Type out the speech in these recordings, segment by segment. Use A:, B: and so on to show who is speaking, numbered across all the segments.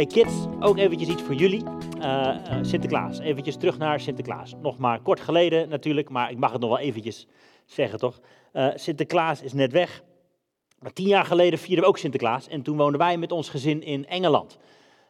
A: Hey kids, ook eventjes iets voor jullie. Uh, uh, Sinterklaas, eventjes terug naar Sinterklaas. Nog maar kort geleden natuurlijk, maar ik mag het nog wel eventjes zeggen toch. Uh, Sinterklaas is net weg. Maar tien jaar geleden vierden we ook Sinterklaas en toen woonden wij met ons gezin in Engeland.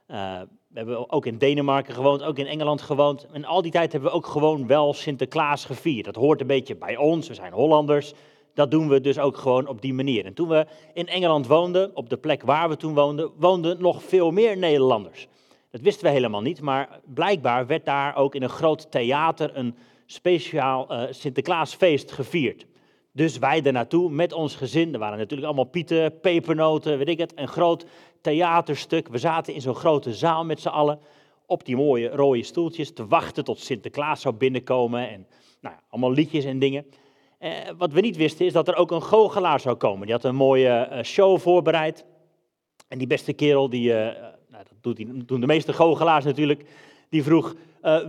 A: we hebben ook in Denemarken gewoond, ook in Engeland gewoond. En al die tijd hebben we ook gewoon wel Sinterklaas gevierd. Dat hoort een beetje bij ons, we zijn Hollanders dat doen we dus ook gewoon op die manier. En toen we in Engeland woonden, op de plek waar we toen woonden, woonden nog veel meer Nederlanders. Dat wisten we helemaal niet, maar blijkbaar werd daar ook in een groot theater een speciaal uh, Sinterklaasfeest gevierd. Dus wij er naartoe met ons gezin. Er waren natuurlijk allemaal pieten, pepernoten, weet ik het. Een groot theaterstuk. We zaten in zo'n grote zaal met z'n allen op die mooie rode stoeltjes te wachten tot Sinterklaas zou binnenkomen. En nou, allemaal liedjes en dingen. Eh, wat we niet wisten is dat er ook een goochelaar zou komen. Die had een mooie uh, show voorbereid. En die beste kerel, die, uh, nou, dat doet doen de meeste goochelaars natuurlijk, die vroeg,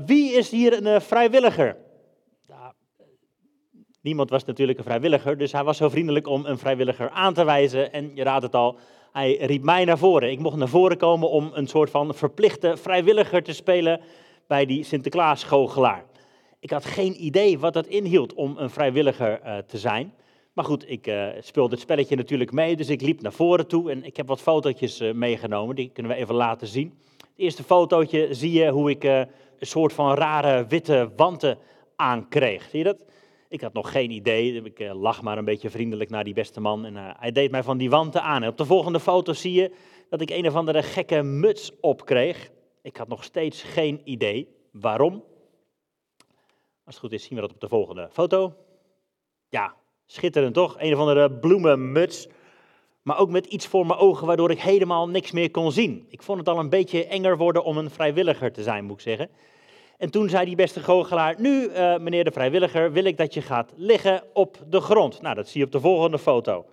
A: wie is hier een vrijwilliger? Niemand was natuurlijk een vrijwilliger, dus hij was zo vriendelijk om een vrijwilliger aan te wijzen. En je raadt het al, hij riep mij naar voren. Ik mocht naar voren komen om een soort van verplichte vrijwilliger te spelen bij die Sinterklaas goochelaar. Ik had geen idee wat dat inhield om een vrijwilliger uh, te zijn. Maar goed, ik uh, speelde het spelletje natuurlijk mee, dus ik liep naar voren toe en ik heb wat fotootjes uh, meegenomen. Die kunnen we even laten zien. Het eerste fotootje zie je hoe ik een soort van rare witte wanten aankreeg. Zie je dat? Ik had nog geen idee. Ik lag maar een beetje vriendelijk naar die beste man en hij deed mij van die wanten aan. Op de volgende foto zie je dat ik een of andere gekke muts opkreeg. Ik had nog steeds geen idee waarom. Als het goed is, zien we dat op de volgende foto. Ja, schitterend toch? Een of andere bloemenmuts. Maar ook met iets voor mijn ogen waardoor ik helemaal niks meer kon zien. Ik vond het al een beetje enger worden om een vrijwilliger te zijn, moet ik zeggen. En toen zei die beste goochelaar, nu uh, meneer de vrijwilliger, wil ik dat je gaat liggen op de grond. Nou, dat zie je op de volgende foto.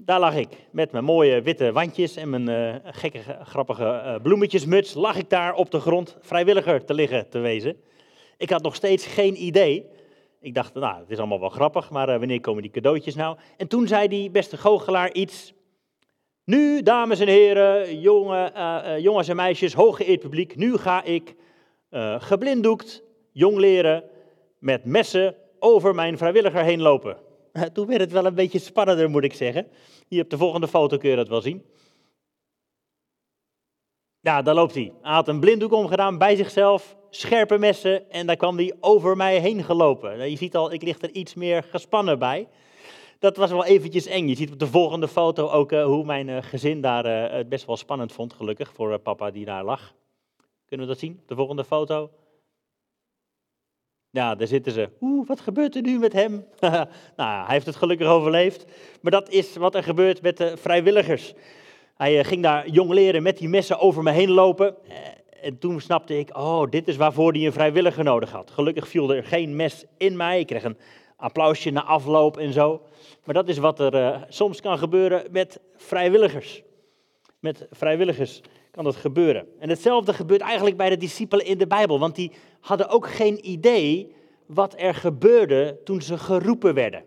A: Daar lag ik met mijn mooie witte wandjes en mijn uh, gekke, grappige uh, bloemetjesmuts. Lag ik daar op de grond vrijwilliger te liggen te wezen. Ik had nog steeds geen idee. Ik dacht, nou, het is allemaal wel grappig, maar uh, wanneer komen die cadeautjes nou? En toen zei die beste goochelaar iets. Nu, dames en heren, jonge, jongens en meisjes, hooggeëerd publiek, nu ga ik geblinddoekt, jong leren, met messen over mijn vrijwilliger heen lopen. Toen werd het wel een beetje spannender, moet ik zeggen. Hier op de volgende foto kun je dat wel zien. Ja, daar loopt hij. Hij had een blinddoek omgedaan bij zichzelf, scherpe messen en daar kwam hij over mij heen gelopen. Nou, je ziet al, ik lig er iets meer gespannen bij. Dat was wel eventjes eng. Je ziet op de volgende foto ook uh, hoe mijn uh, gezin daar uh, het best wel spannend vond, gelukkig, voor papa die daar lag. Kunnen we dat zien? De volgende foto. Ja, daar zitten ze. Oeh, wat gebeurt er nu met hem? nou, hij heeft het gelukkig overleefd. Maar dat is wat er gebeurt met de vrijwilligers. Hij eh, ging daar jong leren met die messen over me heen lopen. Eh, en toen snapte ik, oh, dit is waarvoor hij een vrijwilliger nodig had. Gelukkig viel er geen mes in mij. Ik kreeg een applausje na afloop en zo. Maar dat is wat er uh, soms kan gebeuren met vrijwilligers. Met vrijwilligers kan dat gebeuren. En hetzelfde gebeurt eigenlijk bij de discipelen in de Bijbel, want die hadden ook geen idee wat er gebeurde toen ze geroepen werden.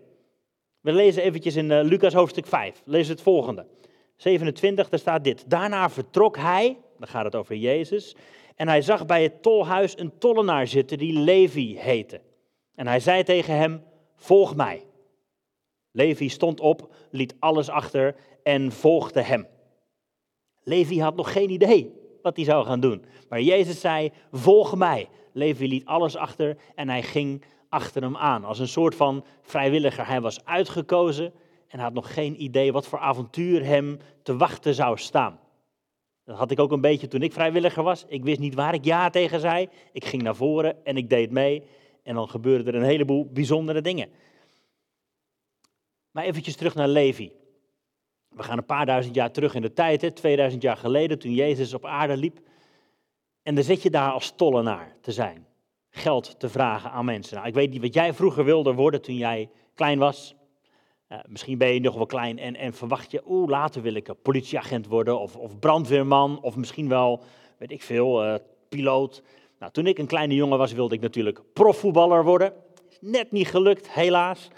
A: We lezen eventjes in uh, Lucas hoofdstuk 5, lees het volgende. 27, daar staat dit. Daarna vertrok hij, dan gaat het over Jezus, en hij zag bij het tolhuis een tollenaar zitten die Levi heette. En hij zei tegen hem, volg mij. Levi stond op, liet alles achter en volgde hem. Levi had nog geen idee wat hij zou gaan doen. Maar Jezus zei, volg mij. Levi liet alles achter en hij ging achter hem aan. Als een soort van vrijwilliger. Hij was uitgekozen en had nog geen idee wat voor avontuur hem te wachten zou staan. Dat had ik ook een beetje toen ik vrijwilliger was. Ik wist niet waar ik ja tegen zei. Ik ging naar voren en ik deed mee. En dan gebeurden er een heleboel bijzondere dingen. Maar eventjes terug naar Levi. We gaan een paar duizend jaar terug in de tijd, hè, 2000 jaar geleden, toen Jezus op aarde liep. En dan zit je daar als tollenaar te zijn. Geld te vragen aan mensen. Nou, ik weet niet wat jij vroeger wilde worden toen jij klein was. Uh, misschien ben je nog wel klein en, en verwacht je, oeh, later wil ik een politieagent worden of, of brandweerman of misschien wel, weet ik veel, uh, piloot. Nou, toen ik een kleine jongen was, wilde ik natuurlijk profvoetballer worden. Net niet gelukt, helaas.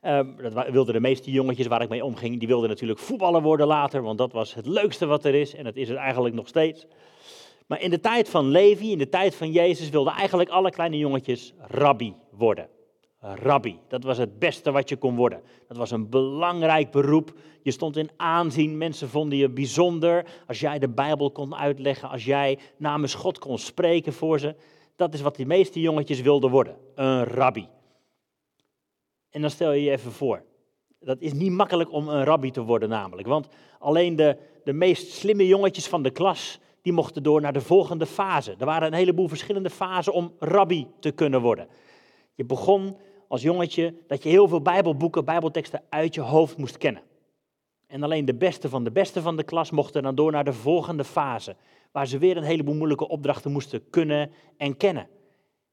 A: Ehm, dat wilden de meeste jongetjes waar ik mee omging, die wilden natuurlijk voetballer worden later, want dat was het leukste wat er is en dat is het eigenlijk nog steeds. Maar in de tijd van Levi, in de tijd van Jezus, wilden eigenlijk alle kleine jongetjes rabbi worden. Rabbi, dat was het beste wat je kon worden. Dat was een belangrijk beroep. Je stond in aanzien, mensen vonden je bijzonder. Als jij de Bijbel kon uitleggen, als jij namens God kon spreken voor ze. Dat is wat de meeste jongetjes wilden worden, een rabbi. En dan stel je je even voor. Dat is niet makkelijk om een rabbi te worden namelijk. Want alleen de, de meest slimme jongetjes van de klas, die mochten door naar de volgende fase. Er waren een heleboel verschillende fasen om rabbi te kunnen worden. Je begon als jongetje dat je heel veel bijbelboeken, bijbelteksten uit je hoofd moest kennen. En alleen de beste van de beste van de klas mochten dan door naar de volgende fase, waar ze weer een heleboel moeilijke opdrachten moesten kunnen en kennen.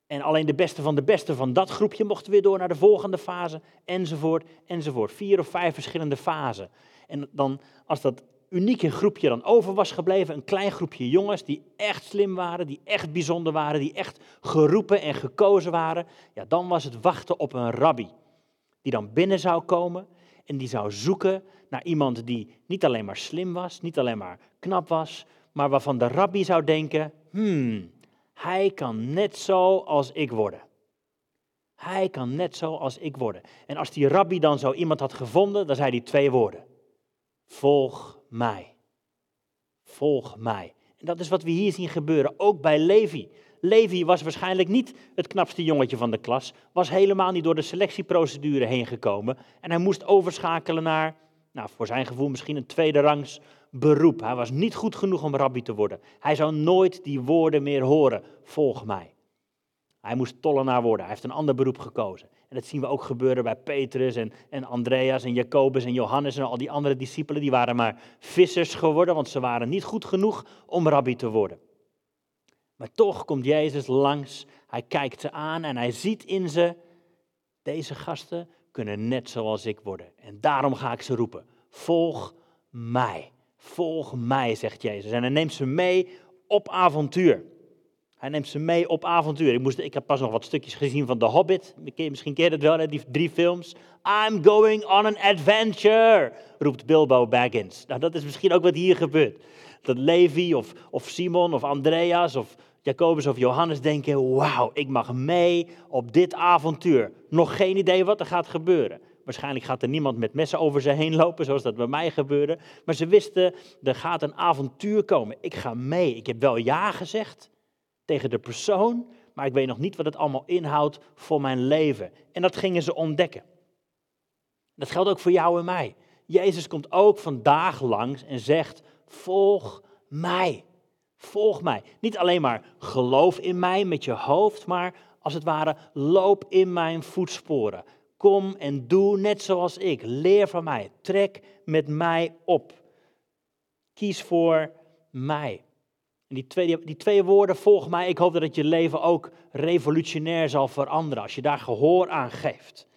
A: En alleen de beste van de beste van dat groepje mochten weer door naar de volgende fase, enzovoort, enzovoort. Vier of vijf verschillende fasen. En dan, als dat unieke groepje dan over was gebleven, een klein groepje jongens die echt slim waren, die echt bijzonder waren, die echt geroepen en gekozen waren, ja, dan was het wachten op een rabbi. Die dan binnen zou komen en die zou zoeken naar iemand die niet alleen maar slim was, niet alleen maar knap was, maar waarvan de rabbi zou denken, hmm, hij kan net zo als ik worden. Hij kan net zo als ik worden. En als die rabbi dan zo iemand had gevonden, dan zei hij twee woorden. Volg mij. Volg mij. En dat is wat we hier zien gebeuren, ook bij Levi. Levi was waarschijnlijk niet het knapste jongetje van de klas, was helemaal niet door de selectieprocedure heen gekomen en hij moest overschakelen naar, nou, voor zijn gevoel misschien een tweede rangs beroep. Hij was niet goed genoeg om rabbi te worden. Hij zou nooit die woorden meer horen, volg mij. Hij moest tollenaar worden, hij heeft een ander beroep gekozen. En dat zien we ook gebeuren bij Petrus en, en Andreas en Jacobus en Johannes en al die andere discipelen. Die waren maar vissers geworden, want ze waren niet goed genoeg om rabbi te worden. Maar toch komt Jezus langs, hij kijkt ze aan en hij ziet in ze, deze gasten kunnen net zoals ik worden. En daarom ga ik ze roepen, volg mij. Volg mij, zegt Jezus. En hij neemt ze mee op avontuur. Hij neemt ze mee op avontuur. Ik, moest, ik heb pas nog wat stukjes gezien van The Hobbit. Misschien ken het wel, die drie films. I'm going on an adventure, roept Bilbo Baggins. Nou, dat is misschien ook wat hier gebeurt. Dat Levi of, of Simon of Andreas of Jacobus of Johannes denken, wauw, ik mag mee op dit avontuur. Nog geen idee wat er gaat gebeuren. Waarschijnlijk gaat er niemand met messen over ze heen lopen, zoals dat bij mij gebeurde. Maar ze wisten, er gaat een avontuur komen. Ik ga mee. Ik heb wel ja gezegd, tegen de persoon, maar ik weet nog niet wat het allemaal inhoudt voor mijn leven. En dat gingen ze ontdekken. Dat geldt ook voor jou en mij. Jezus komt ook vandaag langs en zegt: Volg mij. Volg mij. Niet alleen maar geloof in mij met je hoofd, maar als het ware loop in mijn voetsporen. Kom en doe net zoals ik. Leer van mij. Trek met mij op. Kies voor mij. En die twee, die twee woorden, volg mij, ik hoop dat het je leven ook revolutionair zal veranderen als je daar gehoor aan geeft.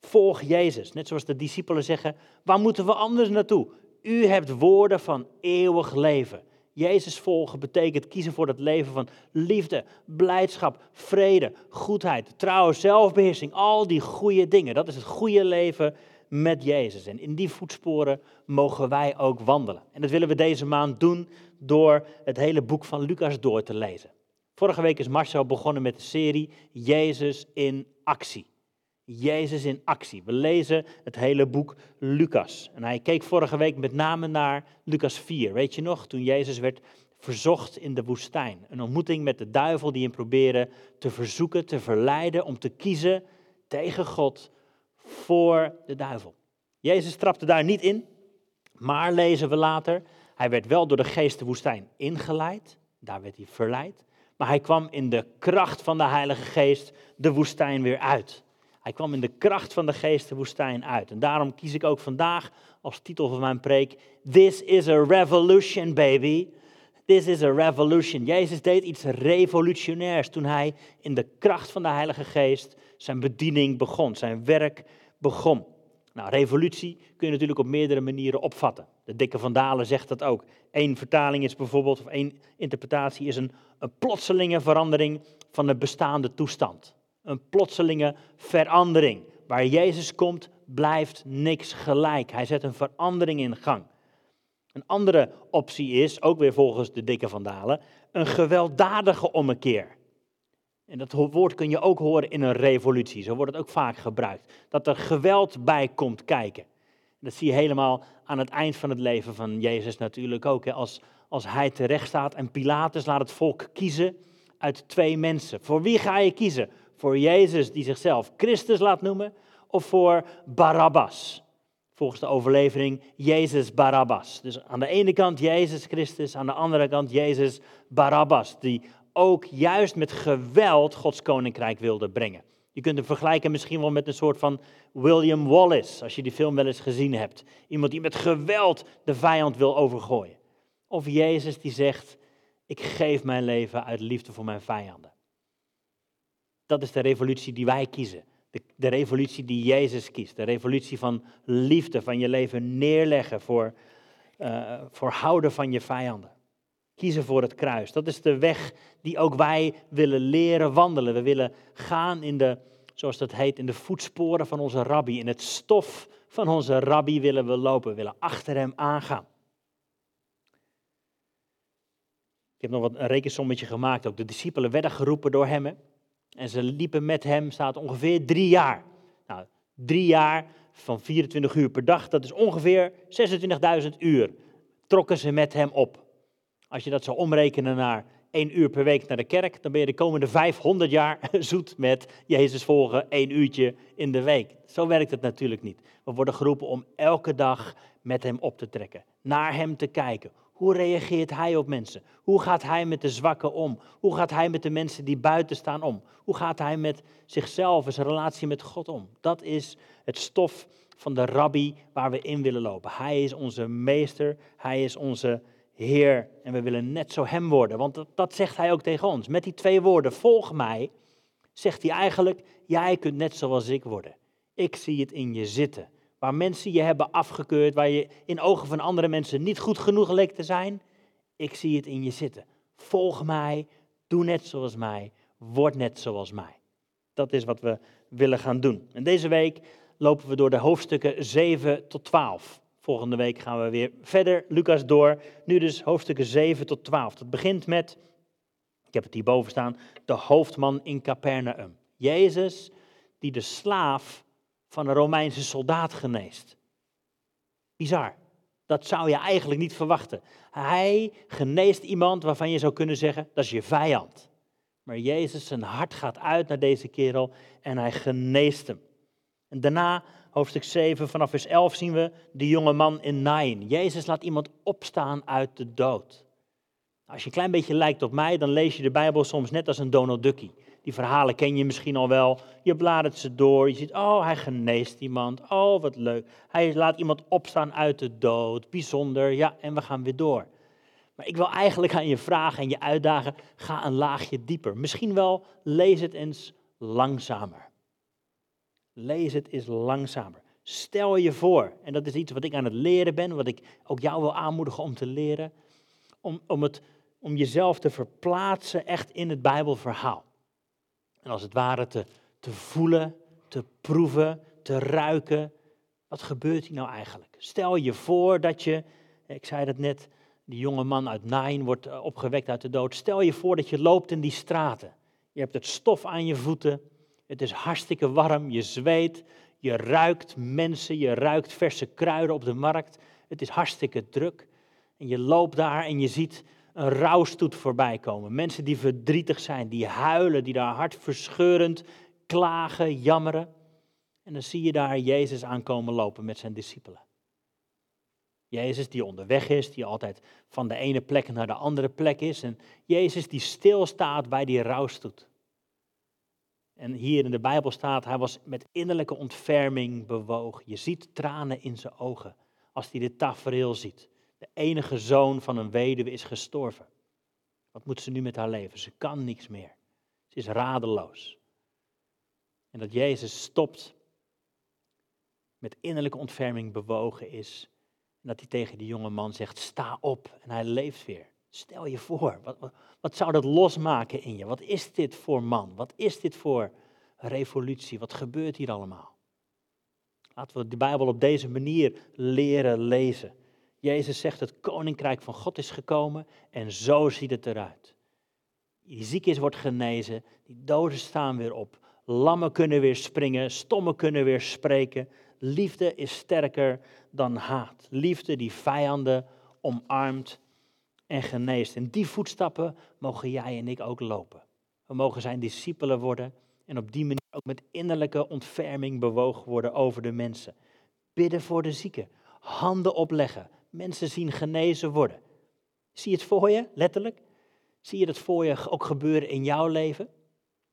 A: Volg Jezus, net zoals de discipelen zeggen, waar moeten we anders naartoe? U hebt woorden van eeuwig leven. Jezus volgen betekent kiezen voor het leven van liefde, blijdschap, vrede, goedheid, trouw, zelfbeheersing. Al die goede dingen. Dat is het goede leven met Jezus. En in die voetsporen mogen wij ook wandelen. En dat willen we deze maand doen door het hele boek van Lucas door te lezen. Vorige week is Marcel begonnen met de serie Jezus in actie. Jezus in actie. We lezen het hele boek Lucas. En hij keek vorige week met name naar Lucas 4. Weet je nog, toen Jezus werd verzocht in de woestijn. Een ontmoeting met de duivel die hem probeerde te verzoeken, te verleiden om te kiezen tegen God voor de duivel. Jezus trapte daar niet in, maar lezen we later, hij werd wel door de geest de woestijn ingeleid, daar werd hij verleid, maar hij kwam in de kracht van de Heilige Geest de woestijn weer uit. Hij kwam in de kracht van de geest de woestijn uit. En daarom kies ik ook vandaag als titel van mijn preek: This is a revolution, baby. This is a revolution. Jezus deed iets revolutionairs toen hij in de kracht van de Heilige Geest zijn bediening begon, zijn werk begon. Nou, revolutie kun je natuurlijk op meerdere manieren opvatten. De dikke Vandalen zegt dat ook. Eén vertaling is bijvoorbeeld, of één interpretatie is een, een plotselinge verandering van de bestaande toestand. Een plotselinge verandering. Waar Jezus komt, blijft niks gelijk. Hij zet een verandering in gang. Een andere optie is, ook weer volgens de dikke vandalen, een gewelddadige ommekeer. En dat woord kun je ook horen in een revolutie, zo wordt het ook vaak gebruikt. Dat er geweld bij komt kijken. Dat zie je helemaal aan het eind van het leven van Jezus natuurlijk ook. Hè. Als, als hij terecht staat en Pilatus laat het volk kiezen uit twee mensen. Voor wie ga je kiezen? Voor Jezus die zichzelf Christus laat noemen of voor Barabbas? Volgens de overlevering Jezus Barabbas. Dus aan de ene kant Jezus Christus, aan de andere kant Jezus Barabbas, die ook juist met geweld Gods koninkrijk wilde brengen. Je kunt hem vergelijken misschien wel met een soort van William Wallace, als je die film wel eens gezien hebt. Iemand die met geweld de vijand wil overgooien. Of Jezus die zegt, ik geef mijn leven uit liefde voor mijn vijanden. Dat is de revolutie die wij kiezen. De, de, revolutie die Jezus kiest. De revolutie van liefde, van je leven neerleggen voor, uh, voor houden van je vijanden. Kiezen voor het kruis. Dat is de weg die ook wij willen leren wandelen. We willen gaan in de, zoals dat heet, in de voetsporen van onze rabbi. In het stof van onze rabbi willen we lopen. We willen achter hem aangaan. Ik heb nog wat een rekensommetje gemaakt. Ook de discipelen werden geroepen door hem. En ze liepen met hem, staat ongeveer drie jaar. Nou, drie jaar van 24 uur per dag, dat is ongeveer 26.000 uur. Trokken ze met hem op. Als je dat zou omrekenen naar één uur per week naar de kerk, dan ben je de komende 500 jaar zoet met Jezus volgen, één uurtje in de week. Zo werkt het natuurlijk niet. We worden geroepen om elke dag met hem op te trekken, naar hem te kijken. Hoe reageert hij op mensen? Hoe gaat hij met de zwakken om? Hoe gaat hij met de mensen die buiten staan om? Hoe gaat hij met zichzelf en zijn relatie met God om? Dat is het stof van de rabbi waar we in willen lopen. Hij is onze meester, hij is onze Heer. En we willen net zo hem worden, want dat, dat zegt hij ook tegen ons. Met die twee woorden, volg mij, zegt hij eigenlijk, jij kunt net zoals ik worden. Ik zie het in je zitten. Waar mensen je hebben afgekeurd, waar je in ogen van andere mensen niet goed genoeg leek te zijn, ik zie het in je zitten. Volg mij, doe net zoals mij, word net zoals mij. Dat is wat we willen gaan doen. En deze week lopen we door de hoofdstukken 7 tot 12. Volgende week gaan we weer verder, Lucas door. Nu dus hoofdstukken 7 tot 12. Dat begint met, ik heb het hierboven staan, de hoofdman in Capernaum. Jezus die de slaaf van een Romeinse soldaat geneest. Bizar. Dat zou je eigenlijk niet verwachten. Hij geneest iemand waarvan je zou kunnen zeggen, dat is je vijand. Maar Jezus, zijn hart gaat uit naar deze kerel en hij geneest hem. En daarna hoofdstuk 7, vanaf vers 11 zien we de jonge man in Nain. Jezus laat iemand opstaan uit de dood. Als je een klein beetje lijkt op mij, dan lees je de Bijbel soms net als een Donald Duckie. Die verhalen ken je misschien al wel. Je bladert ze door. Je ziet, oh, hij geneest iemand. Oh, wat leuk. Hij laat iemand opstaan uit de dood. Bijzonder. Ja, en we gaan weer door. Maar ik wil eigenlijk aan je vragen en je uitdagen, ga een laagje dieper. Misschien wel, lees het eens langzamer. Lees het eens langzamer. Stel je voor, en dat is iets wat ik aan het leren ben, wat ik ook jou wil aanmoedigen om te leren, om, om, het, om jezelf te verplaatsen echt in het Bijbelverhaal. En als het ware te, te voelen, te proeven, te ruiken. Wat gebeurt hier nou eigenlijk? Stel je voor dat je, ik zei dat net, die jonge man uit Nain wordt eh, opgewekt uit de dood. Stel je voor dat je loopt in die straten. Je hebt het stof aan je voeten. Het is hartstikke warm, je zweet, je ruikt mensen, je ruikt verse kruiden op de markt. Het is hartstikke druk. En je loopt daar en je ziet een rouwstoet voorbij komen. Mensen die verdrietig zijn, die huilen, die daar hartverscheurend klagen, jammeren. En dan zie je daar Jezus aankomen lopen met zijn discipelen. Jezus die onderweg is, die altijd van de ene plek naar de andere plek is. En Jezus die stilstaat bij die rouwstoet. En hier in de Bijbel staat, hij was met innerlijke ontferming bewogen. Je ziet tranen in zijn ogen als hij dit tafereel ziet. De enige zoon van een weduwe is gestorven. Wat moet ze nu met haar leven? Ze kan niks meer. Ze is radeloos. En dat Jezus stopt met innerlijke ontferming bewogen is. En dat hij tegen die jonge man zegt, sta op. En hij leeft weer. Stel je voor, wat, wat, wat zou dat losmaken in je? Wat is dit voor man? Wat is dit voor revolutie? Wat gebeurt hier allemaal? Laten we de Bijbel op deze manier leren lezen. Jezus zegt het koninkrijk van God is gekomen en zo ziet het eruit. Die ziek is, wordt genezen, die doden staan weer op, lammen kunnen weer springen, stommen kunnen weer spreken. Liefde is sterker dan haat. Liefde die vijanden omarmt en geneest. En die voetstappen mogen jij en ik ook lopen. We mogen zijn discipelen worden en op die manier ook met innerlijke ontferming bewogen worden over de mensen. Bidden voor de zieken, handen opleggen, mensen zien genezen worden. Zie je het voor je, letterlijk? Zie je dat voor je ook gebeuren in jouw leven?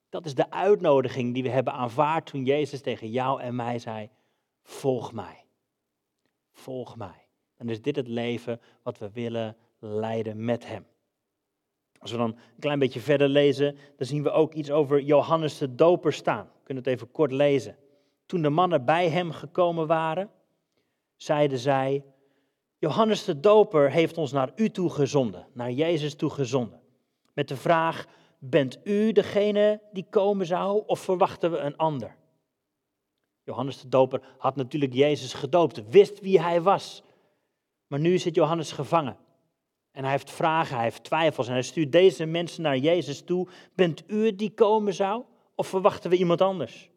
A: Dat is de uitnodiging die we hebben aanvaard toen Jezus tegen jou en mij zei: Volg mij. Volg mij. Dan is dit het leven wat we willen leiden met Hem. Als we dan een klein beetje verder lezen, dan zien we ook iets over Johannes de Doper staan. We kunnen het even kort lezen. Toen de mannen bij hem gekomen waren, zeiden zij: Johannes de Doper heeft ons naar u toe gezonden, naar Jezus toe gezonden. Met de vraag: Bent u degene die komen zou, of verwachten we een ander? Johannes de Doper had natuurlijk Jezus gedoopt, wist wie hij was. Maar nu zit Johannes gevangen. En hij heeft vragen, hij heeft twijfels en hij stuurt deze mensen naar Jezus toe. Bent u die komen zou of verwachten we iemand anders?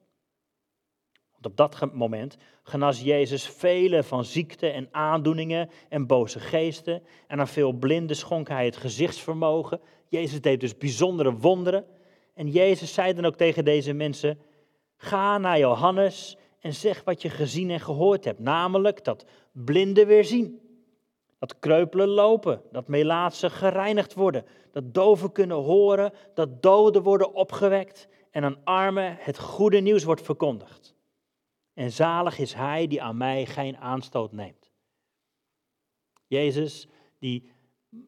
A: Op dat moment genas Jezus vele van ziekte en aandoeningen en boze geesten. En aan veel blinden schonk hij het gezichtsvermogen. Jezus deed dus bijzondere wonderen. En Jezus zei dan ook tegen deze mensen: Ga naar Johannes en zeg wat je gezien en gehoord hebt. Namelijk dat blinden weer zien dat kreupelen lopen, dat melaatsen gereinigd worden, dat doven kunnen horen, dat doden worden opgewekt en aan armen het goede nieuws wordt verkondigd. En zalig is hij die aan mij geen aanstoot neemt. Jezus die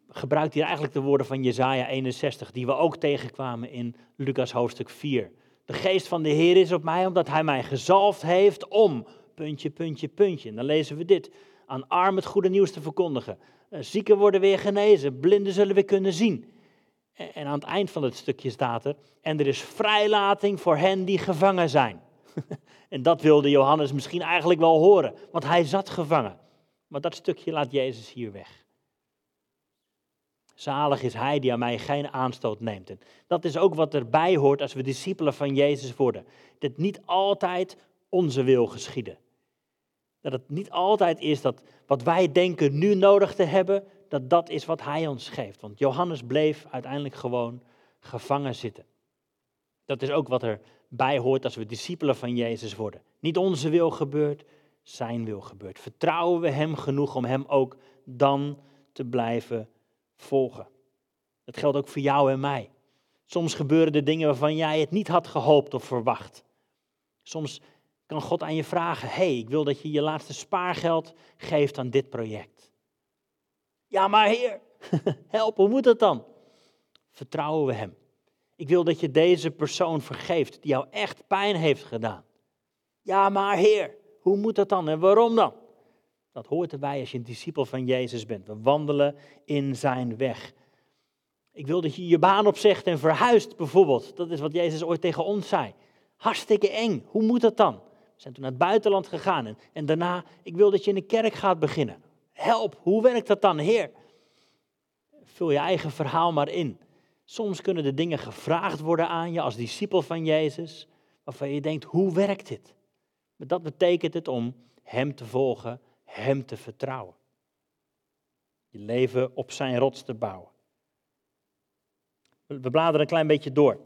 A: gebruikt hier eigenlijk de woorden van Jesaja 61, die we ook tegenkwamen in Lucas hoofdstuk 4. De geest van de Heer is op mij omdat hij mij gezalfd heeft om, puntje, puntje, puntje. Dan lezen we dit aan armen het goede nieuws te verkondigen. Eh, zieken worden weer genezen, blinden zullen weer kunnen zien. En aan het eind van het stukje staat er, en er is vrijlating voor hen die gevangen zijn. en dat wilde Johannes misschien eigenlijk wel horen, want hij zat gevangen. Maar dat stukje laat Jezus hier weg. Zalig is hij die aan mij geen aanstoot neemt. En dat is ook wat erbij hoort als we discipelen van Jezus worden. Dat niet altijd onze wil geschieden. Dat het niet altijd is dat wat wij denken nu nodig te hebben, dat dat is wat hij ons geeft. Want Johannes bleef uiteindelijk gewoon gevangen zitten. Dat is ook wat erbij hoort als we discipelen van Jezus worden. Niet onze wil gebeurt, zijn wil gebeurt. Vertrouwen we hem genoeg om hem ook dan te blijven volgen. Dat geldt ook voor jou en mij. Soms gebeuren er dingen waarvan jij het niet had gehoopt of verwacht. Soms kan God aan je vragen: hey, ik wil dat je je laatste spaargeld geeft aan dit project. Ja, maar Heer, help, hoe moet dat dan? Vertrouwen we Hem. Ik wil dat je deze persoon vergeeft die jou echt pijn heeft gedaan. Ja, maar Heer, hoe moet dat dan en waarom dan? Dat hoort erbij als je een discipel van Jezus bent. We wandelen in zijn weg. Ik wil dat je je baan opzegt en verhuist bijvoorbeeld. Dat is wat Jezus ooit tegen ons zei. Hartstikke eng. Hoe moet dat dan? We zijn toen naar het buitenland gegaan. En, daarna, ik wil dat je in de kerk gaat beginnen. Help, hoe werkt dat dan, Heer? Vul je eigen verhaal maar in. Soms kunnen de dingen gevraagd worden aan je als discipel van Jezus, waarvan je denkt, hoe werkt dit? Maar dat betekent het om Hem te volgen, Hem te vertrouwen. Je leven op Zijn rots te bouwen. We bladeren een klein beetje door.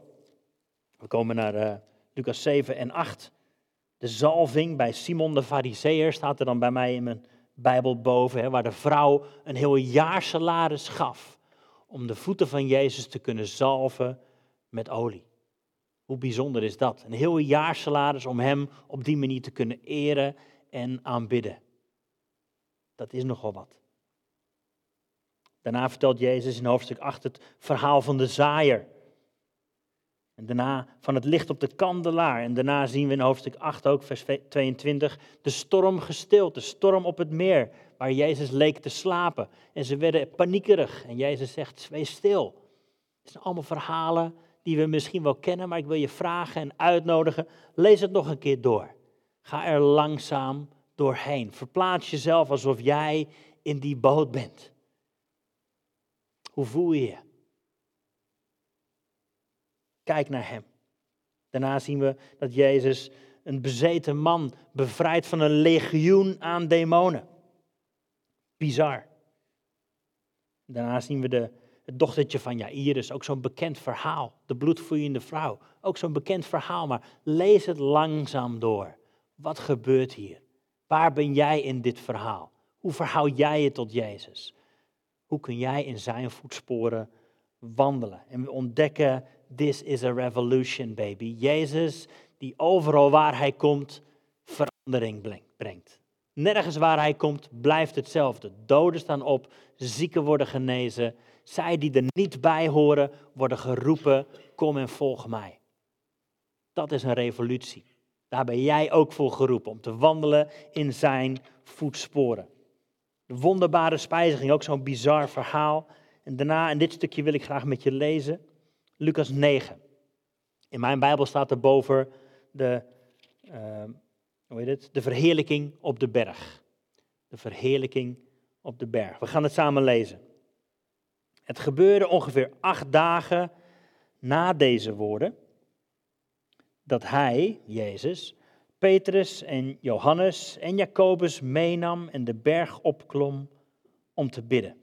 A: We komen naar uh, Lucas 7 en 8. De zalving bij Simon de Fariseer staat er dan bij mij in mijn Bijbel boven, hè, waar de vrouw een heel jaar salaris gaf om de voeten van Jezus te kunnen zalven met olie. Hoe bijzonder is dat? Een heel jaar salaris om hem op die manier te kunnen eren en aanbidden. Dat is nogal wat. Daarna vertelt Jezus in hoofdstuk 8 het verhaal van de zaaier. En daarna van het licht op de kandelaar. En daarna zien we in hoofdstuk 8 ook, vers 22, de storm gestild, de storm op het meer, waar Jezus leek te slapen. En ze werden paniekerig. En Jezus zegt, wees stil. Het zijn allemaal verhalen die we misschien wel kennen, maar ik wil je vragen en uitnodigen, lees het nog een keer door. Ga er langzaam doorheen. Verplaats jezelf alsof jij in die boot bent. Hoe voel je je? Kijk naar hem. Daarna zien we dat Jezus een bezeten man bevrijdt van een legioen aan demonen. Bizar. Daarna zien we de, het dochtertje van Jairus, ook zo'n bekend verhaal. De bloedvloeiende vrouw, ook zo'n bekend verhaal. Maar lees het langzaam door. Wat gebeurt hier? Waar ben jij in dit verhaal? Hoe verhoud jij je tot Jezus? Hoe kun jij in zijn voetsporen wandelen? En we ontdekken, this is a revolution, baby. Jezus die overal waar hij komt verandering brengt. Nergens waar hij komt blijft hetzelfde. Doden staan op, zieken worden genezen. Zij die er niet bij horen worden geroepen, kom en volg mij. Dat is een revolutie. Daar ben jij ook voor geroepen, om te wandelen in zijn voetsporen. De wonderbare spijziging, ook zo'n bizar verhaal. En daarna, in dit stukje wil ik graag met je lezen, Lucas 9. In mijn Bijbel staat er boven de, uh, hoe heet het? de verheerlijking op de berg. De verheerlijking op de berg. We gaan het samen lezen. Het gebeurde ongeveer acht dagen na deze woorden dat hij, Jezus, Petrus en Johannes en Jacobus meenam en de berg opklom om te bidden.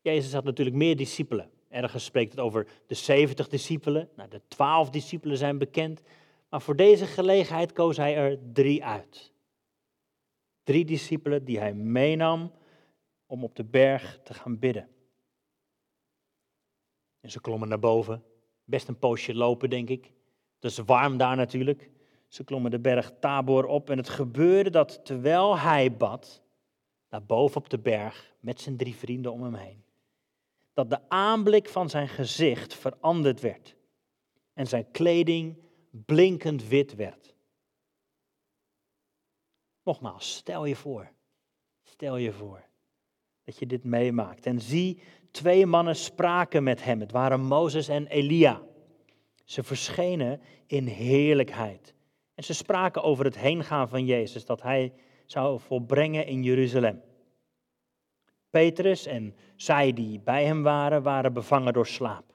A: Jezus had natuurlijk meer discipelen. Ergens spreekt het over de 70 discipelen. Nou, de 12 discipelen zijn bekend. Maar voor deze gelegenheid koos hij er drie uit. Drie discipelen die hij meenam om op de berg te gaan bidden. En ze klommen naar boven. Best een poosje lopen, denk ik. Het is warm daar natuurlijk. Ze klommen de berg Tabor op en het gebeurde dat terwijl hij bad, daar boven op de berg, met zijn drie vrienden om hem heen, dat de aanblik van zijn gezicht veranderd werd en zijn kleding blinkend wit werd. Nogmaals, stel je voor, stel je voor dat je dit meemaakt. En zie, twee mannen spraken met hem. Het waren Mozes en Elia. Ze verschenen in heerlijkheid. En ze spraken over het heengaan van Jezus, dat hij zou volbrengen in Jeruzalem. Petrus en zij die bij hem waren, waren bevangen door slaap.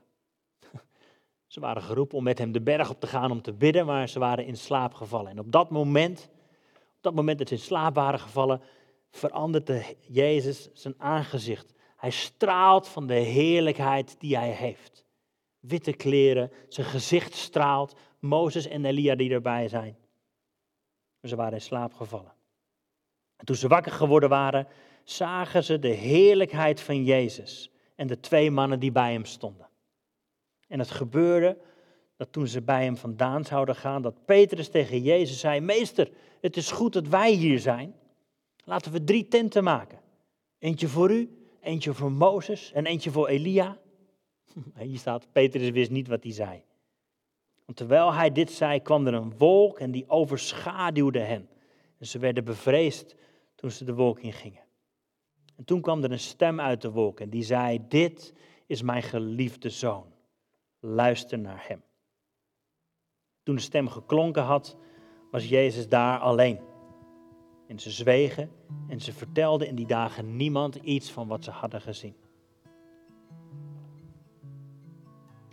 A: Ze waren geroepen om met hem de berg op te gaan om te bidden, maar ze waren in slaap gevallen. En op dat moment, op dat moment dat ze in slaap waren gevallen, veranderde Jezus zijn aangezicht. Hij straalt van de heerlijkheid die hij heeft. Witte kleren, zijn gezicht straalt, Mozes en Elia die erbij zijn. Ze waren in slaap gevallen. En toen ze wakker geworden waren, zagen ze de heerlijkheid van Jezus en de twee mannen die bij hem stonden. En het gebeurde dat toen ze bij hem vandaan zouden gaan, dat Petrus tegen Jezus zei: Meester, het is goed dat wij hier zijn. Laten we drie tenten maken. Eentje voor u, eentje voor Mozes en eentje voor Elia. Hier staat, Petrus wist niet wat hij zei. Want terwijl hij dit zei, kwam er een wolk en die overschaduwde hen. En ze werden bevreesd toen ze de wolk ingingen. En toen kwam er een stem uit de wolk en die zei, dit is mijn geliefde zoon. Luister naar hem. Toen de stem geklonken had, was Jezus daar alleen. En ze zwegen en ze vertelden in die dagen niemand iets van wat ze hadden gezien.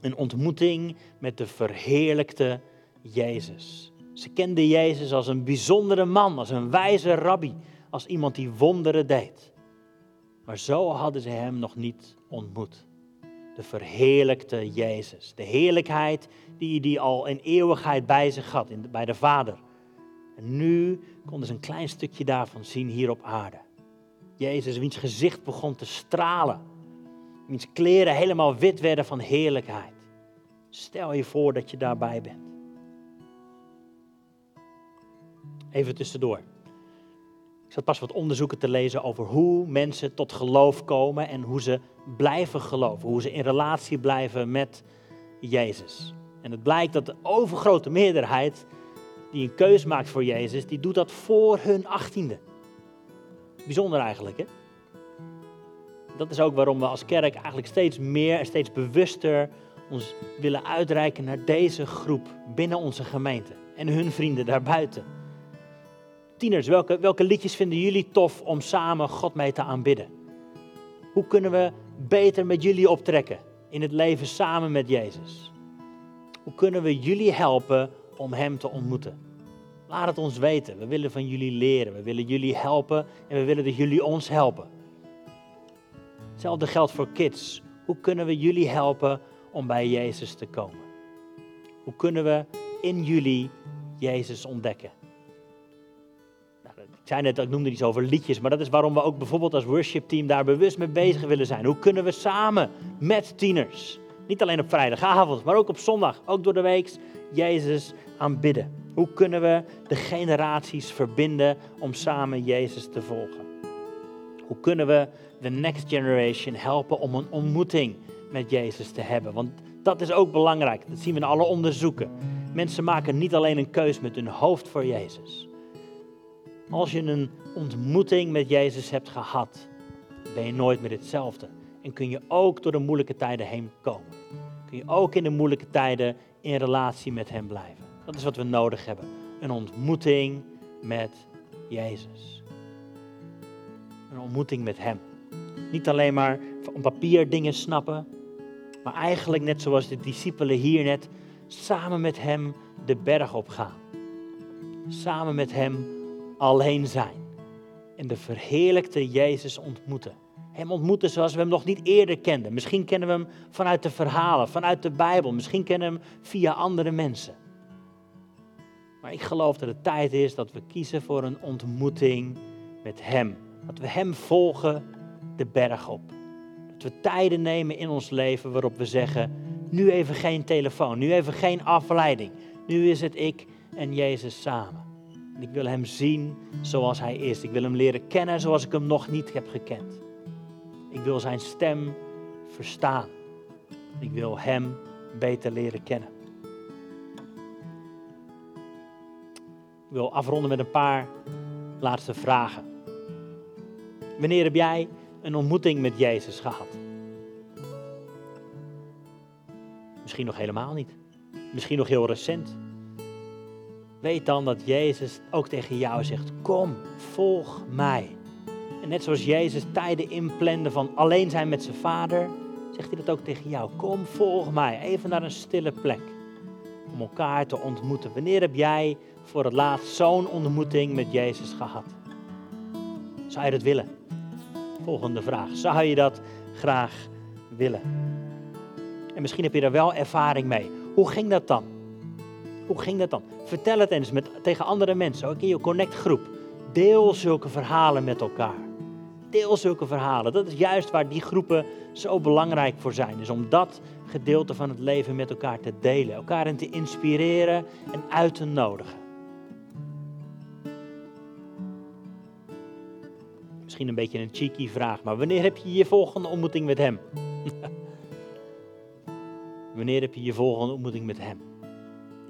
A: Een ontmoeting met de verheerlijkte Jezus. Ze kenden Jezus als een bijzondere man, als een wijze rabbi, als iemand die wonderen deed. Maar zo hadden ze hem nog niet ontmoet. De verheerlijkte Jezus. De heerlijkheid die hij al in eeuwigheid bij zich had, bij de Vader. En nu konden ze een klein stukje daarvan zien hier op aarde. Jezus, wiens gezicht begon te stralen. Wiens kleren helemaal wit werden van heerlijkheid. Stel je voor dat je daarbij bent. Even tussendoor. Ik zat pas wat onderzoeken te lezen over hoe mensen tot geloof komen en hoe ze blijven geloven. Hoe ze in relatie blijven met Jezus. En het blijkt dat de overgrote meerderheid die een keus maakt voor Jezus, die doet dat voor hun achttiende. Bijzonder eigenlijk, hè? Dat is ook waarom we als kerk eigenlijk steeds meer en steeds bewuster ons willen uitreiken naar deze groep binnen onze gemeente en hun vrienden daarbuiten. Tieners, welke, welke liedjes vinden jullie tof om samen God mee te aanbidden? Hoe kunnen we beter met jullie optrekken in het leven samen met Jezus? Hoe kunnen we jullie helpen om Hem te ontmoeten? Laat het ons weten. We willen van jullie leren. We willen jullie helpen en we willen dat jullie ons helpen. Hetzelfde geldt voor kids. Hoe kunnen we jullie helpen om bij Jezus te komen? Hoe kunnen we in jullie Jezus ontdekken? Zei net, ik noemde iets over liedjes, maar dat is waarom we ook bijvoorbeeld als worshipteam daar bewust mee bezig willen zijn. Hoe kunnen we samen met tieners, niet alleen op vrijdagavond, maar ook op zondag, ook door de week, Jezus aanbidden? Hoe kunnen we de generaties verbinden om samen Jezus te volgen? Hoe kunnen we de next generation helpen om een ontmoeting met Jezus te hebben? Want dat is ook belangrijk. Dat zien we in alle onderzoeken. Mensen maken niet alleen een keus met hun hoofd voor Jezus. Als je een ontmoeting met Jezus hebt gehad, ben je nooit meer hetzelfde. En kun je ook door de moeilijke tijden heen komen. Kun je ook in de moeilijke tijden in relatie met Hem blijven. Dat is wat we nodig hebben. Een ontmoeting met Jezus. Een ontmoeting met Hem. Niet alleen maar op papier dingen snappen, maar eigenlijk net zoals de discipelen hier net samen met Hem de berg op gaan. Samen met Hem alleen zijn. En de verheerlijkte Jezus ontmoeten. Hem ontmoeten zoals we hem nog niet eerder kenden. Misschien kennen we hem vanuit de verhalen, vanuit de Bijbel. Misschien kennen we hem via andere mensen. Maar ik geloof dat het tijd is dat we kiezen voor een ontmoeting met Hem. Dat we Hem volgen de berg op. Dat we tijden nemen in ons leven waarop we zeggen, nu even geen telefoon, nu even geen afleiding. Nu is het ik en Jezus samen. Ik wil Hem zien zoals Hij is. Ik wil Hem leren kennen zoals ik Hem nog niet heb gekend. Ik wil Zijn stem verstaan. Ik wil Hem beter leren kennen. Ik wil afronden met een paar laatste vragen. Wanneer heb jij een ontmoeting met Jezus gehad? Misschien nog helemaal niet. Misschien nog heel recent. Weet dan dat Jezus ook tegen jou zegt: Kom, volg mij. En net zoals Jezus tijden inplande van alleen zijn met zijn vader, zegt hij dat ook tegen jou. Kom, volg mij. Even naar een stille plek. Om elkaar te ontmoeten. Wanneer heb jij voor het laatst zo'n ontmoeting met Jezus gehad? Zou je dat willen? Volgende vraag. Zou je dat graag willen? En misschien heb je daar wel ervaring mee. Hoe ging dat dan? Hoe ging dat dan? Vertel het eens met, tegen andere mensen, ook in je Connect groep. Deel zulke verhalen met elkaar. Deel zulke verhalen. Dat is juist waar die groepen zo belangrijk voor zijn. Is om dat gedeelte van het leven met elkaar te delen. Elkaar in te inspireren en uit te nodigen. Misschien een beetje een cheeky vraag, maar wanneer heb je je volgende ontmoeting met Hem? wanneer heb je je volgende ontmoeting met Hem?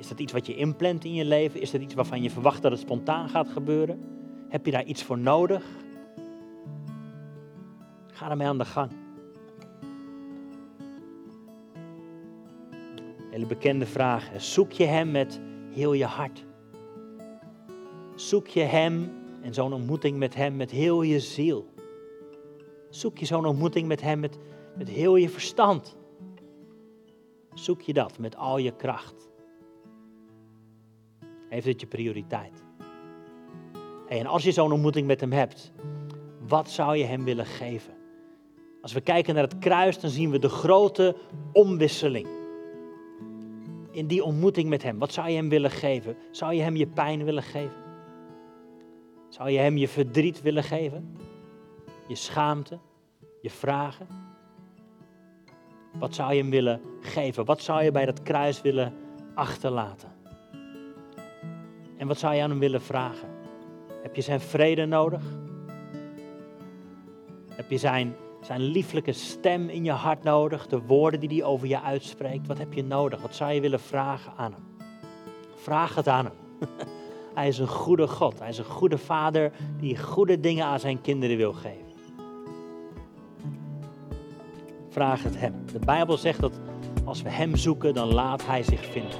A: Is dat iets wat je inplant in je leven? Is dat iets waarvan je verwacht dat het spontaan gaat gebeuren? Heb je daar iets voor nodig? Ga ermee aan de gang. Hele bekende vraag. Zoek je Hem met heel je hart? Zoek je Hem en zo'n ontmoeting met Hem met heel je ziel? Zoek je zo'n ontmoeting met Hem met, met heel je verstand? Zoek je dat met al je kracht? Heeft het je prioriteit? en als je zo'n ontmoeting met Hem hebt, wat zou je Hem willen geven? Als we kijken naar het kruis, dan zien we de grote omwisseling. In die ontmoeting met Hem. Wat zou je Hem willen geven? Zou je Hem je pijn willen geven? Zou je Hem je verdriet willen geven? Je schaamte? Je vragen? Wat zou je Hem willen geven? Wat zou je bij dat kruis willen achterlaten? En wat zou je aan Hem willen vragen? Heb je Zijn vrede nodig? Heb je Zijn zijn lieflijke stem in je hart nodig, de woorden die hij over je uitspreekt. Wat heb je nodig? Wat zou je willen vragen aan hem? Vraag het aan hem. Hij is een goede God. Hij is een goede vader die goede dingen aan zijn kinderen wil geven. Vraag het hem. De Bijbel zegt dat Als we Hem zoeken, dan laat Hij zich vinden.